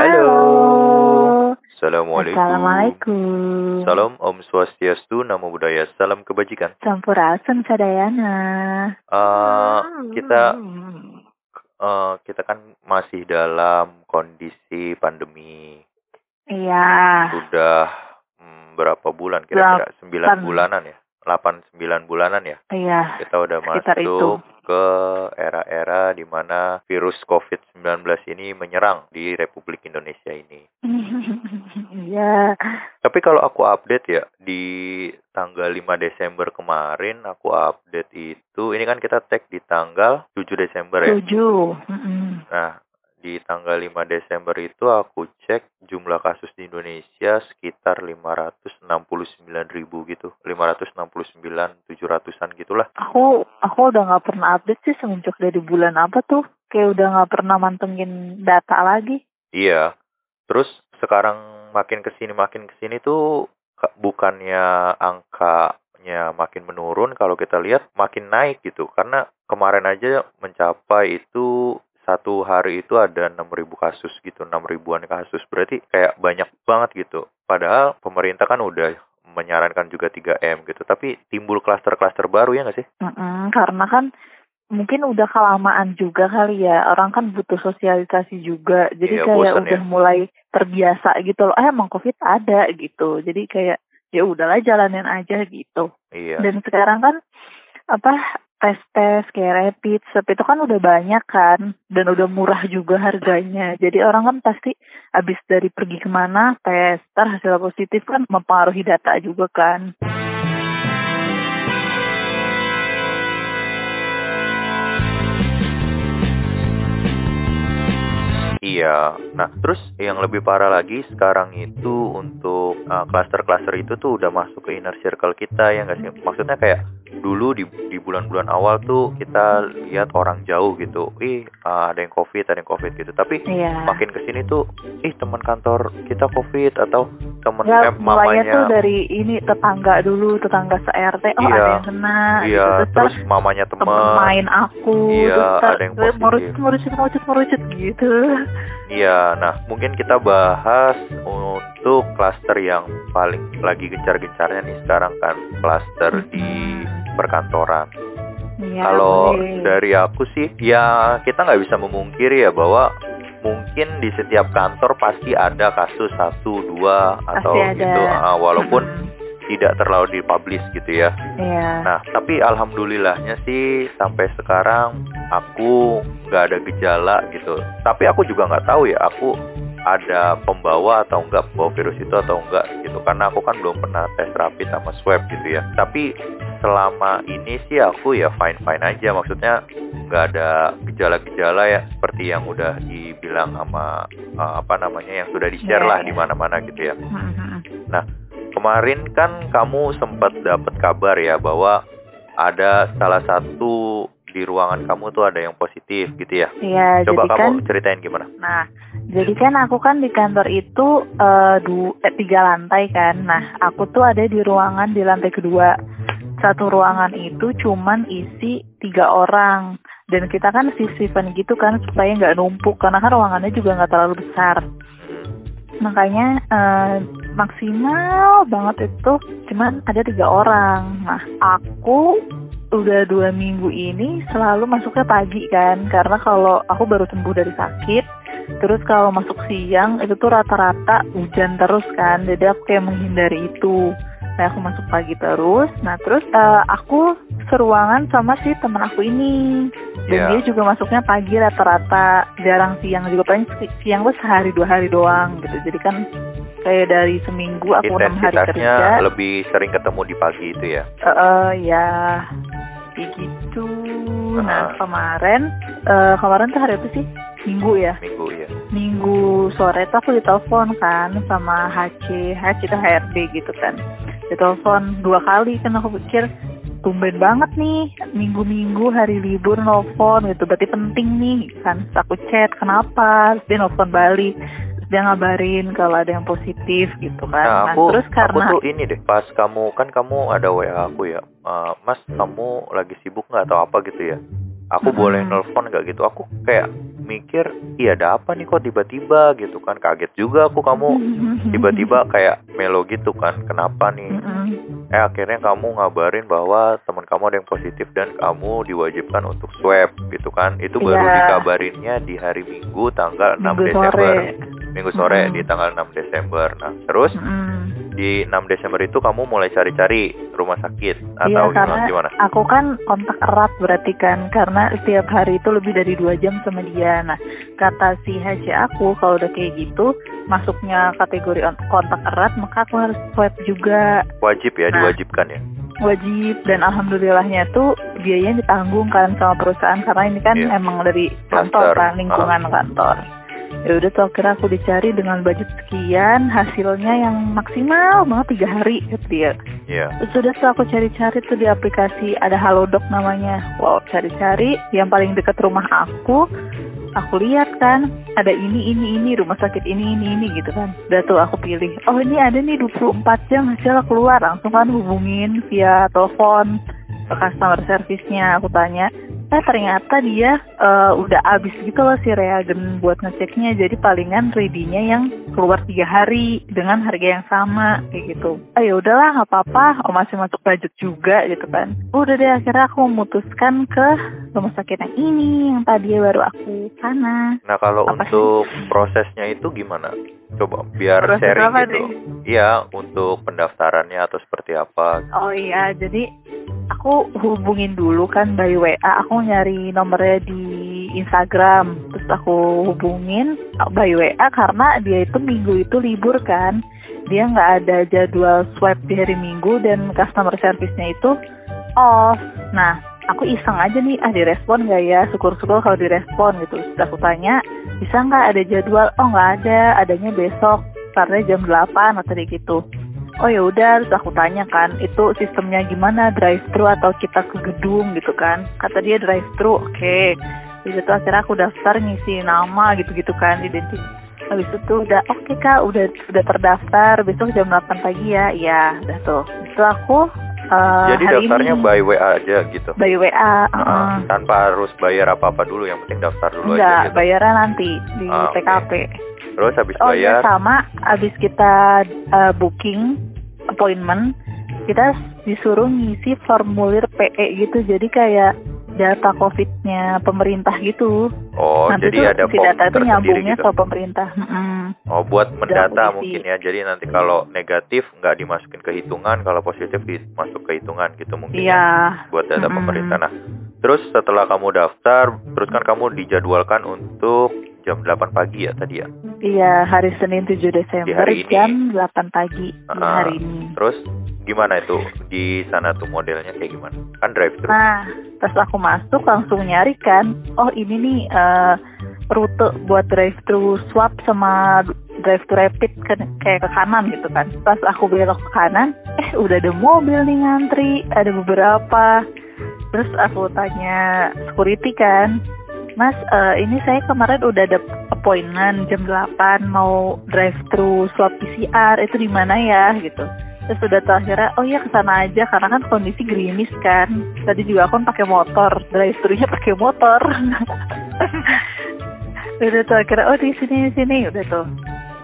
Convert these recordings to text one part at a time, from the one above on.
Halo. Assalamualaikum. Assalamualaikum. Salam Om Swastiastu, Namo Buddhaya, Salam Kebajikan. Sampurasun Sadayana. Uh, kita uh, kita kan masih dalam kondisi pandemi. Iya. Sudah hmm, berapa bulan kira-kira? Sembilan bulanan ya? Delapan sembilan bulanan ya? Iya. Kita udah Sekitar masuk ke era-era di mana virus COVID-19 ini menyerang di Republik Indonesia ini. Iya. Tapi kalau aku update ya di tanggal 5 Desember kemarin aku update itu ini kan kita tag di tanggal 7 Desember ya. Tujuh. Mm-mm. Nah, di tanggal 5 Desember itu aku cek jumlah kasus di Indonesia sekitar 569 ribu gitu. 569 700-an gitulah. Aku aku udah nggak pernah update sih semenjak dari bulan apa tuh. Kayak udah nggak pernah mantengin data lagi. Iya. Terus sekarang makin ke sini makin ke sini tuh bukannya angkanya makin menurun kalau kita lihat makin naik gitu karena kemarin aja mencapai itu satu hari itu ada 6.000 kasus gitu 6 ribuan kasus. Berarti kayak banyak banget gitu. Padahal pemerintah kan udah menyarankan juga 3M gitu. Tapi timbul klaster-klaster baru ya nggak sih? Mm-mm, karena kan mungkin udah kelamaan juga kali ya. Orang kan butuh sosialisasi juga. Jadi Iya, kayak bosan udah ya. mulai terbiasa gitu loh. Eh emang covid ada gitu. Jadi kayak ya udahlah jalanin aja gitu. Iya. Dan sekarang kan apa tes tes kayak rapid swab itu kan udah banyak kan dan udah murah juga harganya jadi orang kan pasti abis dari pergi ke mana tes ntar hasil positif kan mempengaruhi data juga kan Iya. Nah, terus yang lebih parah lagi sekarang itu untuk uh, klaster-klaster itu tuh udah masuk ke inner circle kita ya nggak sih? Maksudnya kayak dulu di di bulan-bulan awal tuh kita lihat orang jauh gitu, ih uh, ada yang covid, ada yang covid gitu. Tapi iya makin ke sini tuh, ih teman kantor kita covid atau teman Ya, eh, mulainya tuh mamanya, dari ini tetangga dulu, tetangga se-RT, oh Iya. ada yang kena, iya, gitu. terus Terus mamanya temen teman, main aku, Iya, terus ntar ada yang positif. merucut, merucut, merucut, merucut gitu. Iya, nah mungkin kita bahas untuk klaster yang paling lagi gencar-gencarnya nih sekarang kan klaster di perkantoran. Iya, Kalau dari aku sih, ya kita nggak bisa memungkiri ya bahwa mungkin di setiap kantor pasti ada kasus satu dua atau Pasti ada. gitu, ah, walaupun tidak terlalu dipublish gitu ya. Iya. Nah, tapi alhamdulillahnya sih sampai sekarang aku nggak ada gejala gitu. Tapi aku juga nggak tahu ya, aku ada pembawa atau enggak pembawa virus itu atau enggak gitu. Karena aku kan belum pernah tes rapid sama swab gitu ya. Tapi selama ini sih aku ya fine fine aja. Maksudnya nggak ada gejala-gejala ya seperti yang udah dibilang sama eh, apa namanya yang sudah di share lah iya. di mana-mana gitu ya. Mm-mm. Kemarin kan kamu sempat dapat kabar ya bahwa ada salah satu di ruangan kamu tuh ada yang positif gitu ya. Iya, Coba jadi kan kamu ceritain gimana? Nah, jadi kan aku kan di kantor itu eh, du, eh, tiga lantai kan. Nah, aku tuh ada di ruangan di lantai kedua. Satu ruangan itu cuman isi tiga orang. Dan kita kan shift-shiftan gitu kan supaya nggak numpuk karena kan ruangannya juga nggak terlalu besar. Makanya eh, maksimal banget itu cuman ada tiga orang. Nah, aku udah dua minggu ini selalu masuknya pagi kan karena kalau aku baru sembuh dari sakit terus kalau masuk siang itu tuh rata-rata hujan terus kan jadi aku kayak menghindari itu nah aku masuk pagi terus nah terus eh, aku seruangan sama si teman aku ini dan Iya. dia juga masuknya pagi rata-rata jarang siang juga paling si- siang tuh sehari dua hari doang gitu jadi kan kayak dari seminggu aku enam hari kerja lebih sering ketemu di pagi itu ya. Eh, eh, ya gitu. Nah Ah. kemarin eh, kemarin tuh hari apa sih? Minggu ya. Minggu ya. Minggu sore tuh aku ditelepon kan sama HC, HC itu HRD gitu kan. Ditelepon dua kali kan aku pikir tumben banget nih minggu-minggu hari libur nelfon gitu berarti penting nih kan Terus aku chat kenapa Terus dia nelfon balik Terus dia ngabarin kalau ada yang positif gitu kan Nah, Nah, aku terus aku karena tuh ini deh, pas kamu kan kamu ada WA aku ya. Eh, mas, kamu lagi sibuk nggak atau apa gitu ya? Aku Mm-mm. boleh nelpon nggak gitu? Aku kayak mikir iya ada apa nih kok tiba-tiba gitu kan kaget juga aku kamu tiba-tiba kayak melo gitu kan kenapa nih Mm-mm. eh akhirnya kamu ngabarin bahwa teman kamu ada yang positif dan kamu diwajibkan untuk swab gitu kan itu baru Iya. dikabarinnya di hari Minggu tanggal 6 Minggu Desember sore. Minggu sore Mm. di tanggal 6 Desember nah terus. Di 6 Desember itu kamu mulai cari-cari rumah sakit atau Iya karena gimana aku kan kontak erat berarti kan karena setiap hari itu lebih dari dua jam sama dia. Nah kata si HC aku kalau udah kayak gitu masuknya kategori on- kontak erat maka aku harus swab juga wajib ya Nah. diwajibkan ya wajib dan alhamdulillahnya tuh biayanya ditanggung kan sama perusahaan karena ini kan Iya. emang dari kantor kan lingkungan kantor. Ya udah tuh akhirnya aku dicari dengan budget sekian hasilnya yang maksimal banget tiga hari gitu dia. iya Terus udah tuh aku cari-cari tuh di aplikasi ada Halodoc namanya. Wow, cari-cari yang paling dekat rumah aku. Aku lihat kan ada ini ini ini rumah sakit ini ini ini gitu kan. Udah tuh aku pilih. Oh ini ada nih 24 jam hasilnya keluar. Langsung kan hubungin via telepon ke customer service-nya. Aku tanya, eh ternyata dia eh, udah habis gitu loh si reagen buat ngeceknya. Jadi palingan ready-nya yang keluar tiga hari dengan harga yang sama kayak gitu. Ah ya udahlah nggak apa-apa, oh masih masuk budget juga gitu kan. Udah deh akhirnya aku memutuskan ke rumah sakit yang ini yang tadi baru aku sana. Nah kalau Apa sih? untuk prosesnya itu gimana? Coba biar Proses sharing gitu. nih? Iya untuk pendaftarannya atau seperti apa? Oh iya, jadi aku hubungin dulu kan by WA. Aku nyari nomornya di Instagram, terus aku hubungin by WA karena dia itu minggu itu libur kan. Dia nggak ada jadwal swab di hari Minggu dan customer service-nya itu off. Nah, aku iseng aja nih, ah direspon nggak ya? Syukur-syukur kalau direspon gitu. Terus aku tanya, bisa nggak ada jadwal? Oh nggak ada, adanya besok karena jam 8 atau gitu. Oh ya udah, terus aku tanya kan, itu sistemnya gimana, drive thru atau kita ke gedung gitu kan? Kata dia drive thru, oke. Di situ akhirnya aku daftar ngisi nama gitu-gitu kan, identitas. Habis itu udah oke kak, udah udah terdaftar, besok jam 8 pagi ya, iya, udah tuh. Itu aku eh, Jadi hari daftarnya ini, by WA aja gitu. by WA, Heeh, heeh. tanpa harus bayar apa-apa dulu, yang penting daftar dulu enggak, aja gitu. bayaran nanti di Ah, oke. TKP. Terus habis Oh iya bayar, sama abis kita uh, booking appointment kita disuruh ngisi formulir PE gitu jadi kayak data covidnya pemerintah gitu oh nanti jadi tuh ada si data itu nyambungnya gitu. ke pemerintah Mm-mm. Oh buat mendata mungkin ya. Jadi nanti kalau negatif nggak dimasukin ke hitungan, kalau positif dimasuk ke hitungan gitu mungkin. ya. iya buat data Mm-mm. pemerintah. Nah, terus setelah kamu daftar, terus kan kamu dijadwalkan untuk jam 8 pagi ya tadi ya. iya hari Senin 7 Desember hari ini. jam 8 pagi di Ah, hari ini Terus gimana itu di sana tuh modelnya kayak gimana? Kan drive thru. Nah, pas aku masuk langsung nyari kan, oh ini nih eh, rute buat drive thru swap sama drive thru rapid kan kayak ke kanan gitu kan. Pas aku belok ke kanan, eh udah ada mobil nih ngantri, ada beberapa. Terus aku tanya security kan, Mas, eh, ini saya kemarin udah ada appointment jam 8 mau drive thru swab PCR itu di mana ya gitu. Terus udah tuh akhirnya, oh iya ke sana aja karena kan kondisi gerimis kan. Tadi juga aku pakai motor, drive thru-nya pakai motor. udah tuh akhirnya, oh di sini di sini udah tuh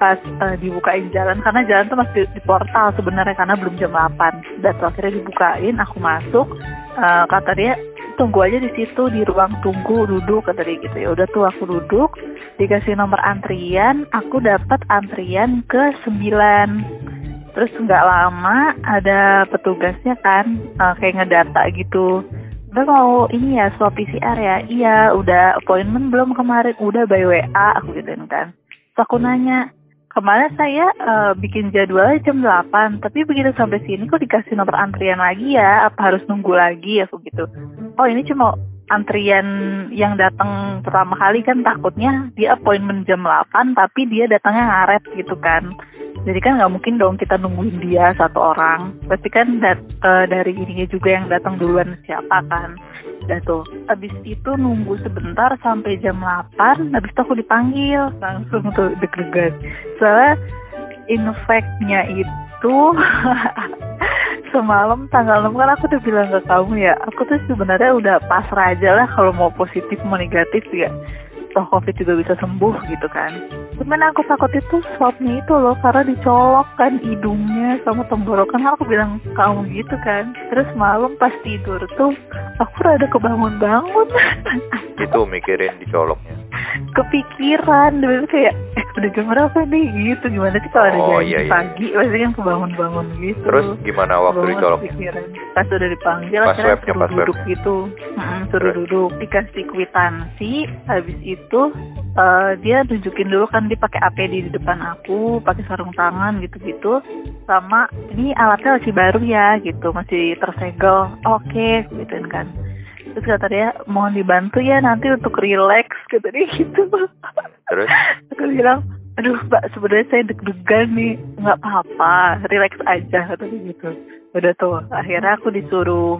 pas eh, dibukain jalan karena jalan tuh masih di, portal sebenarnya karena belum jam 8 udah tuh akhirnya dibukain aku masuk Eh, kata dia tunggu aja di situ di ruang tunggu duduk kata gitu. Ya udah tuh aku duduk dikasih nomor antrian aku dapat antrian ke 9 terus nggak lama ada petugasnya kan eh, kayak ngedata gitu. Udah mau ini ya swab PCR ya? Iya udah. Appointment belum kemarin. Udah by WA aku gituin kan. Terus aku nanya kemarin saya eh, bikin jadwalnya jam 8 tapi begitu sampai sini kok dikasih nomor antrian lagi ya? Apa harus nunggu lagi? Aku gitu. Oh ini cuma antrian yang datang pertama kali kan takutnya dia appointment jam 8 tapi dia datangnya ngaret gitu kan. Jadi kan nggak mungkin dong kita nungguin dia satu orang. Pasti kan dat- eh, dari ininya juga yang datang duluan siapa kan. Udah tuh, abis itu nunggu sebentar sampai jam 8, habis itu aku dipanggil, langsung tuh deg-degan. Soalnya infeknya itu semalam tanggal 6 kan aku udah bilang ke kamu ya, aku tuh sebenarnya udah pasrah aja lah kalau mau positif mau negatif ya. toh covid juga bisa sembuh gitu kan. Cuman aku takut itu swabnya itu loh karena dicolok kan hidungnya sama tenggorokan. Aku bilang kamu gitu kan. Terus malam pas tidur tuh aku rada kebangun-bangun. Itu mikirin dicoloknya kepikiran dulu kayak eh udah jam berapa nih? Gitu gimana sih kalau ada Oh, iya, iya. pagi? Pasti kan kebangun-bangun gitu. Terus gimana waktu Kebangun dicolok kepikiran. pas udah dipanggil Pas akhirnya suruh pas duduk gitu. Mm-mm, suruh Terus? duduk dikasih kwitansi. Habis itu eh, dia tunjukin dulu kan dia pakai APD di depan aku pakai sarung tangan gitu-gitu. Sama ini alatnya masih baru ya gitu masih tersegel. Oke gituin kan terus kata dia mohon dibantu ya nanti untuk relax kata dia gitu. Terus? Aku bilang aduh mbak sebenarnya saya deg-degan nih nggak apa-apa relax aja kata dia gitu. Udah tuh akhirnya aku disuruh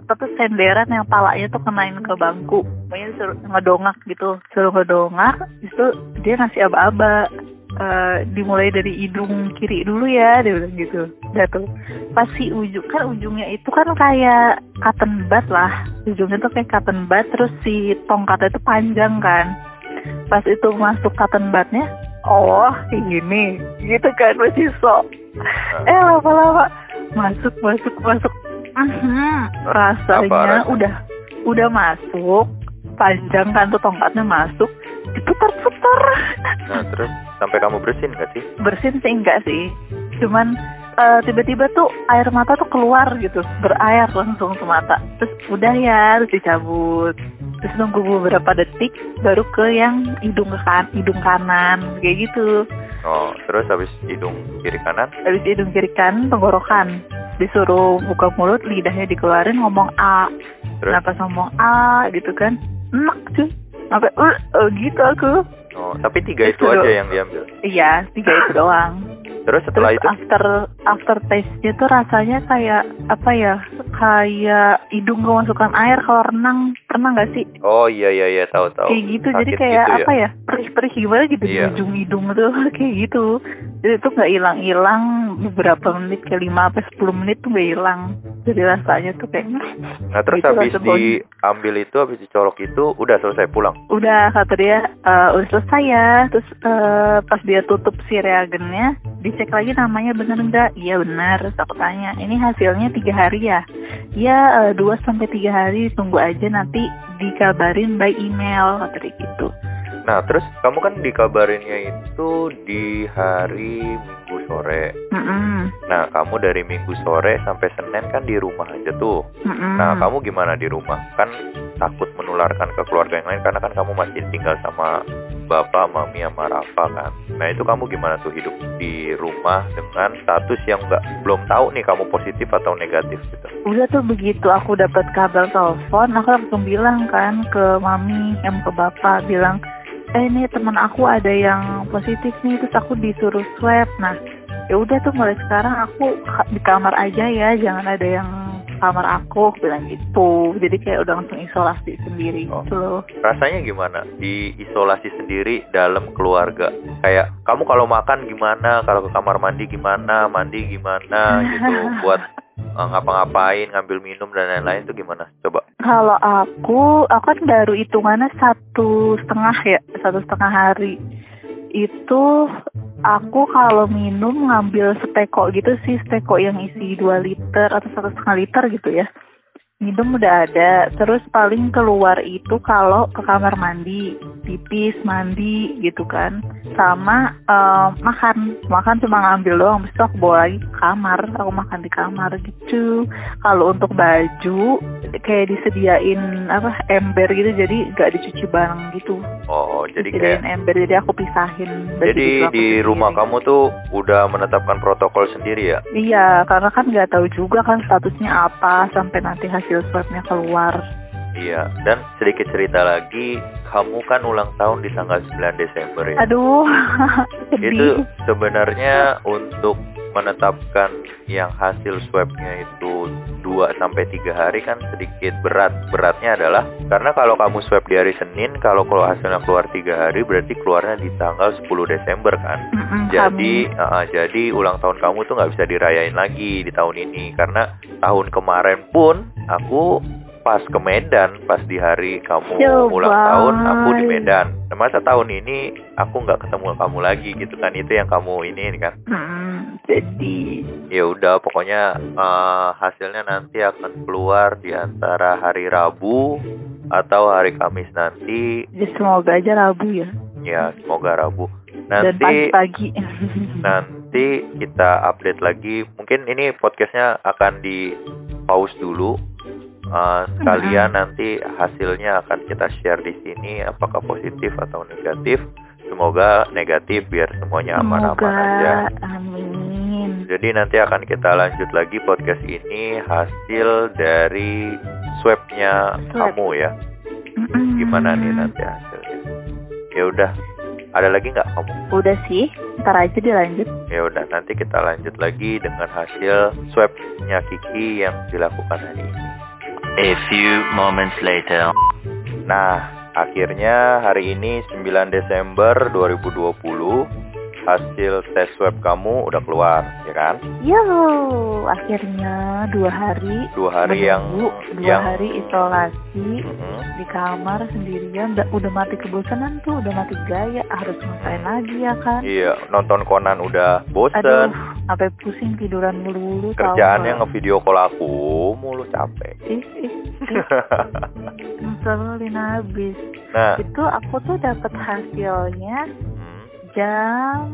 apa tuh senderan yang palanya tuh kenain ke bangku. Pokoknya suruh ngedongak gitu suruh ngedongak itu dia ngasih aba-aba Eh, dimulai dari hidung kiri dulu ya dia bilang gitu. Udah tuh pas si ujung kan ujungnya itu kan kayak cotton bud lah. Ujungnya tuh kayak cotton bud terus si tongkatnya itu panjang kan. Pas itu masuk cotton budnya oh gini gitu kan masih sok. Eh lama-lama masuk masuk masuk. Mhm, rasanya Apa rasanya? udah udah masuk panjang kan tuh tongkatnya masuk diputar-putar nah terus sampai kamu bersin gak sih? Bersin sih enggak sih. Cuman eh, tiba-tiba tuh air mata tuh keluar gitu. Berair langsung ke mata. Terus udah ya terus dicabut. Terus nunggu beberapa detik baru ke yang hidung ke kan hidung kanan kayak gitu. Oh terus habis hidung kiri kanan? Habis hidung kiri kanan tenggorokan. Disuruh buka mulut lidahnya dikeluarin ngomong A. Terus? Pas ngomong A gitu kan? Enak cuy sampai uh, uh, gitu aku oh tapi tiga itu Terus aja yang diambil iya tiga itu doang terus setelah Terus itu after after taste-nya tuh rasanya kayak apa ya? Kayak hidung kemasukan air kalau renang. Pernah nggak sih? oh iya iya iya tahu tahu Kayak gitu. Jadi Sakit kayak gitu ya? apa ya? Perih-perih gimana gitu di Iya. ujung hidung tuh kayak gitu. Jadi itu nggak hilang-hilang beberapa menit kayak 5 sampai 10 menit tuh nggak hilang. Jadi rasanya tuh kayak nah terus Gitu habis diambil itu habis dicolok itu udah selesai pulang? Udah kata dia "Eh, udah selesai ya. Terus eh, pas dia tutup si reagennya dicek lagi namanya bener enggak iya benar terus aku tanya ini hasilnya tiga hari ya? Iya eh, dua sampai tiga hari. Tunggu aja nanti dikabarin by email kata dia gitu nah terus kamu kan dikabarinnya itu di hari minggu sore Mm-mm. nah kamu dari minggu sore sampai senin kan di rumah aja tuh Mm-mm. Nah, kamu gimana di rumah? Kan takut menularkan ke keluarga yang lain karena kan kamu masih tinggal sama bapak, mami, sama Rafa kan. Nah, itu kamu gimana tuh hidup di rumah dengan status yang nggak belum tahu nih kamu positif atau negatif gitu. udah tuh begitu aku dapat kabar telepon aku langsung bilang kan ke mami yang ke bapak bilang eh ini teman aku ada yang positif nih terus aku disuruh swab nah ya udah tuh mulai sekarang aku di kamar aja ya jangan ada yang kamar aku bilang gitu jadi kayak udah langsung isolasi sendiri Oh. gitu loh Rasanya gimana? Diisolasi sendiri dalam keluarga. Kayak kamu kalau makan gimana, kalau ke kamar mandi gimana, mandi gimana gitu buat ngapa-ngapain, ngambil minum dan lain-lain itu gimana? Coba. Kalau aku, aku kan baru hitungannya satu setengah ya, satu setengah hari. Itu aku kalau minum ngambil seteko gitu sih, seteko yang isi 2 liter atau satu setengah liter gitu ya. Minum udah ada, terus paling keluar itu kalau ke kamar mandi, pipis, mandi gitu kan. Sama eh, makan, makan cuma ngambil doang, itu aku bawa lagi ke kamar, aku makan di kamar gitu. Kalau untuk baju kayak disediain apa ember gitu jadi nggak dicuci bareng gitu Oh, jadi kayak disediain ember jadi aku pisahin baju Jadi gitu aku di sendiri. rumah kamu tuh udah menetapkan protokol sendiri ya? iya karena kan nggak tahu juga kan statusnya apa sampai nanti hasil swabnya keluar Iya. Dan sedikit cerita lagi, kamu kan ulang tahun di tanggal 9 Desember ya? aduh Itu sebenarnya untuk menetapkan yang hasil swabnya itu 2 sampai 3 hari kan sedikit berat. Beratnya adalah karena kalau kamu swab di hari Senin, kalau kalau hasilnya keluar 3 hari berarti keluarnya di tanggal 10 Desember kan? Mm-mm, Jadi, kami. uh, jadi ulang tahun kamu tuh nggak bisa dirayain lagi di tahun ini karena tahun kemarin pun aku pas ke Medan pas di hari kamu Coba. ulang tahun aku di Medan. Nah, masa tahun ini aku nggak ketemu kamu lagi gitu kan itu yang kamu ini kan Hmm, jadi ya udah pokoknya eh, hasilnya nanti akan keluar di antara hari Rabu atau hari Kamis nanti ya semoga aja Rabu ya. ya semoga Rabu Dan nanti pagi-pagi. nanti kita update lagi mungkin ini podcastnya akan di pause dulu Uh, sekalian nanti hasilnya akan kita share di sini apakah positif atau negatif. Semoga negatif biar semuanya aman-aman aja. Amin. jadi nanti akan kita lanjut lagi podcast ini hasil dari swabnya Swab. kamu ya. Gimana nih nanti hasilnya? Ya udah. Ada lagi nggak kamu? Udah sih, ntar aja dilanjut. ya udah nanti kita lanjut lagi dengan hasil swabnya Kiki yang dilakukan hari ini A few moments later. Nah, akhirnya hari ini 9 Desember 2020 hasil tes swab kamu udah keluar, ya kan? Yo, akhirnya dua hari. Dua hari yang menunggu, dua yang hari isolasi Mhm. di kamar sendirian. Udah, udah mati kebosanan tuh, udah mati gaya. Harus ngapain lagi ya kan? Iya, nonton Conan udah Aduh, bosen. sampai pusing tiduran mulu-mulu. tau Kerjaannya nggak? ngevideo call aku mulu capek. Ih, ih, ih, ngeselin habis. nah, Itu aku tuh dapat hasilnya jam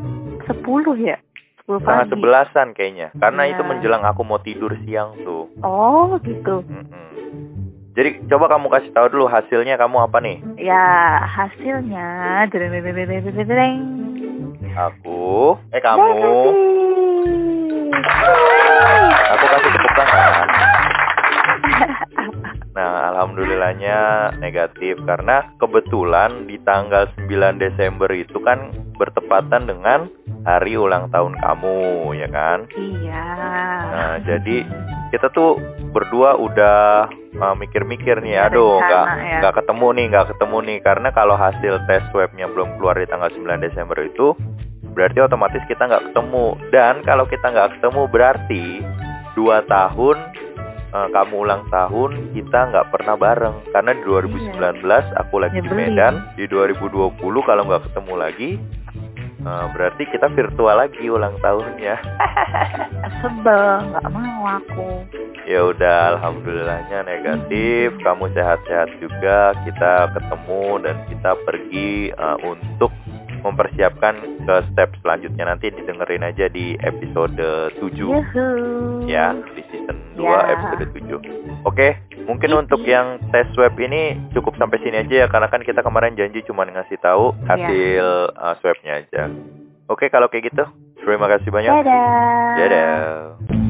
10 ya? 10 setengah pagi. sebelasan kayaknya. Karena Iya. itu menjelang aku mau tidur siang tuh. Oh, gitu. Mm-mm. Jadi coba kamu kasih tahu dulu hasilnya kamu apa nih? Ya, hasilnya Aku, eh kamu, aku kasih tepuk tangan. Alhamdulillahnya negatif karena kebetulan di tanggal 9 Desember itu kan bertepatan dengan hari ulang tahun kamu, ya kan? Iya. Nah, jadi kita tuh berdua udah uh, mikir-mikir nih, aduh, nggak ya. nggak ketemu nih, nggak ketemu nih, karena kalau hasil tes swabnya belum keluar di tanggal 9 Desember itu, berarti otomatis kita nggak ketemu. Dan kalau kita nggak ketemu berarti dua tahun uh, kamu ulang tahun kita nggak pernah bareng karena di 2019 aku lagi di Nyebelin. Medan, di 2020 kalau nggak ketemu lagi. uh, berarti kita virtual lagi ulang tahunnya. Sebel, nggak mau aku. Ya udah, alhamdulillahnya negatif. Kamu sehat-sehat juga. Kita ketemu dan kita pergi uh, untuk mempersiapkan ke step selanjutnya nanti didengerin aja di episode 7 Yuhu. ya di 2 Ya. episode 7. Oke, mungkin Ih, untuk ih. yang tes swab ini cukup sampai sini aja ya karena kan kita kemarin janji cuma ngasih tahu Ya. hasil uh, swabnya aja. Oke, kalau kayak gitu, terima kasih banyak. Dadah. Dadah.